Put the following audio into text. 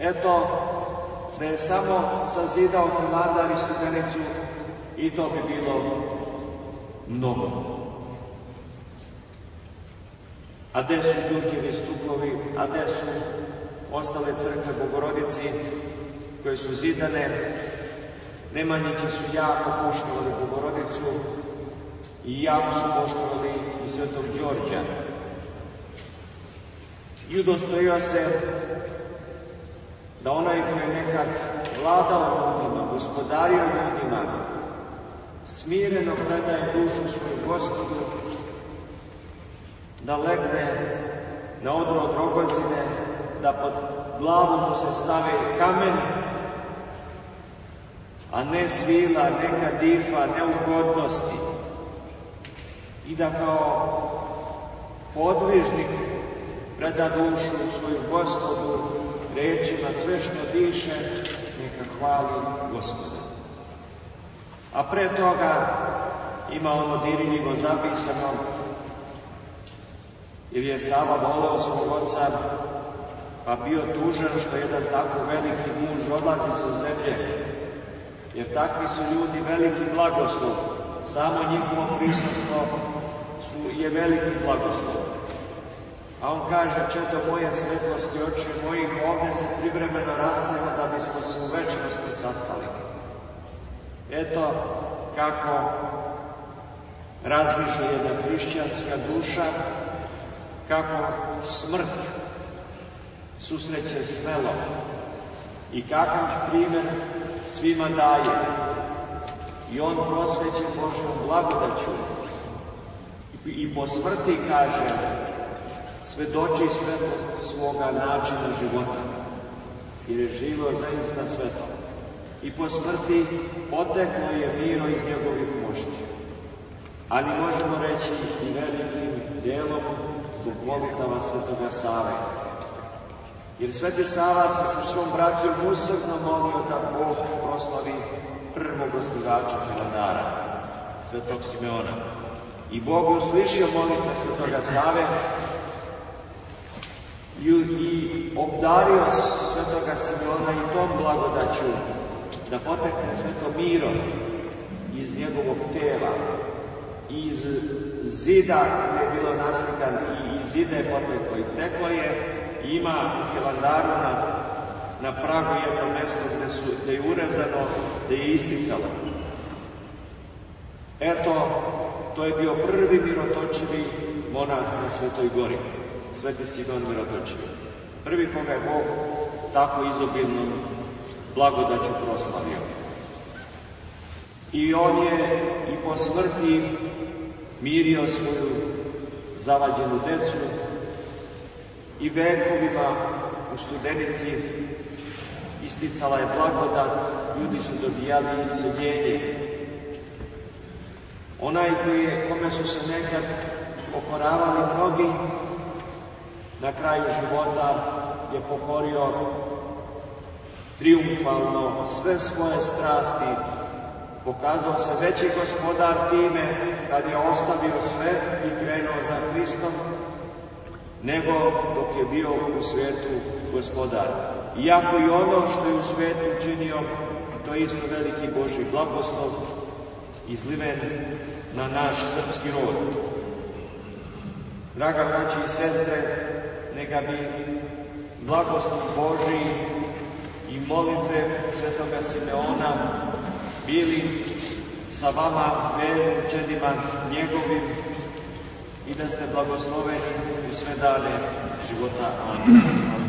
Eto, da je samo sazidao komandar i stupenicu i to bi bilo mnogo. A gde su Đurkevi stupovi, a gde su ostale crkve Bogorodici koje su zidane, Nemanjići su jako poštovali Bogorodicu i jako su poštovali i Svetog Đorđa. I udostojio se da onaj koji je nekad vladao ljudima, gospodario ljudima, smireno predaje dušu svoju gospodu, da legne na odno od rogozine, da pod glavom mu se stave kamen, a ne svila, neka difa, neugodnosti. I da kao podvižnik preda dušu svoju gospodu, riječima sve što diše, neka hvali Gospoda. A pre toga ima ono dirljivo zapisano, jer je Sava voleo svog oca, pa bio tužan što jedan tako veliki muž odlazi sa zemlje, jer takvi su ljudi veliki blagoslov, samo njihovo prisustvo su, je veliki blagoslov. A on kaže, četo moje svetlosti oči mojih, ovdje se privremeno rastemo da bismo se u večnosti sastali. Eto kako razmišlja jedna hrišćanska duša, kako smrt susreće s i kakav primjer svima daje. I on prosveće Božom blagodaću i po smrti kaže svedoči svetost svoga načina života, jer je živo zaista svetom. I po smrti poteklo je miro iz njegovih mošti. Ali možemo reći i velikim dijelom zbog molitava svetoga Save. Jer sveti Sava se sa svom bratom usebno molio da Bog proslavi prvog gospodača Filandara, svetog Simeona. I Bog uslišio molitve svetoga Save i obdario svetoga Simeona i tom blagodaću da potekne sveto miro iz njegovog tela iz zida gdje je bilo naslikan i iz zida je poteklo i teklo je ima Hilandaru na, na pragu jedno mjesto gdje, su, je urezano, gdje je isticalo. Eto, to je bio prvi mirotočivi monah na Svetoj gori sveti Sidon Mirotočio. Prvi koga je Bog tako izobilno blagodaću proslavio. I on je i po smrti mirio svoju zavađenu decu i vekovima u studenici isticala je blagodat, ljudi su dobijali isceljenje. Onaj koji je, kome su se nekad okoravali mnogi, na kraju života je pokorio triumfalno sve svoje strasti, pokazao se veći gospodar time kad je ostavio sve i krenuo za Hristom, nego dok je bio u svijetu gospodar. Iako i ono što je u svijetu činio, to je isto veliki Boži blagoslov, izliven na naš srpski rod. Draga braći i sestre, neka bi blagoslov Boži i molitve svetoga Simeona bili sa vama veličenima njegovim i da ste blagosloveni u sve dane života.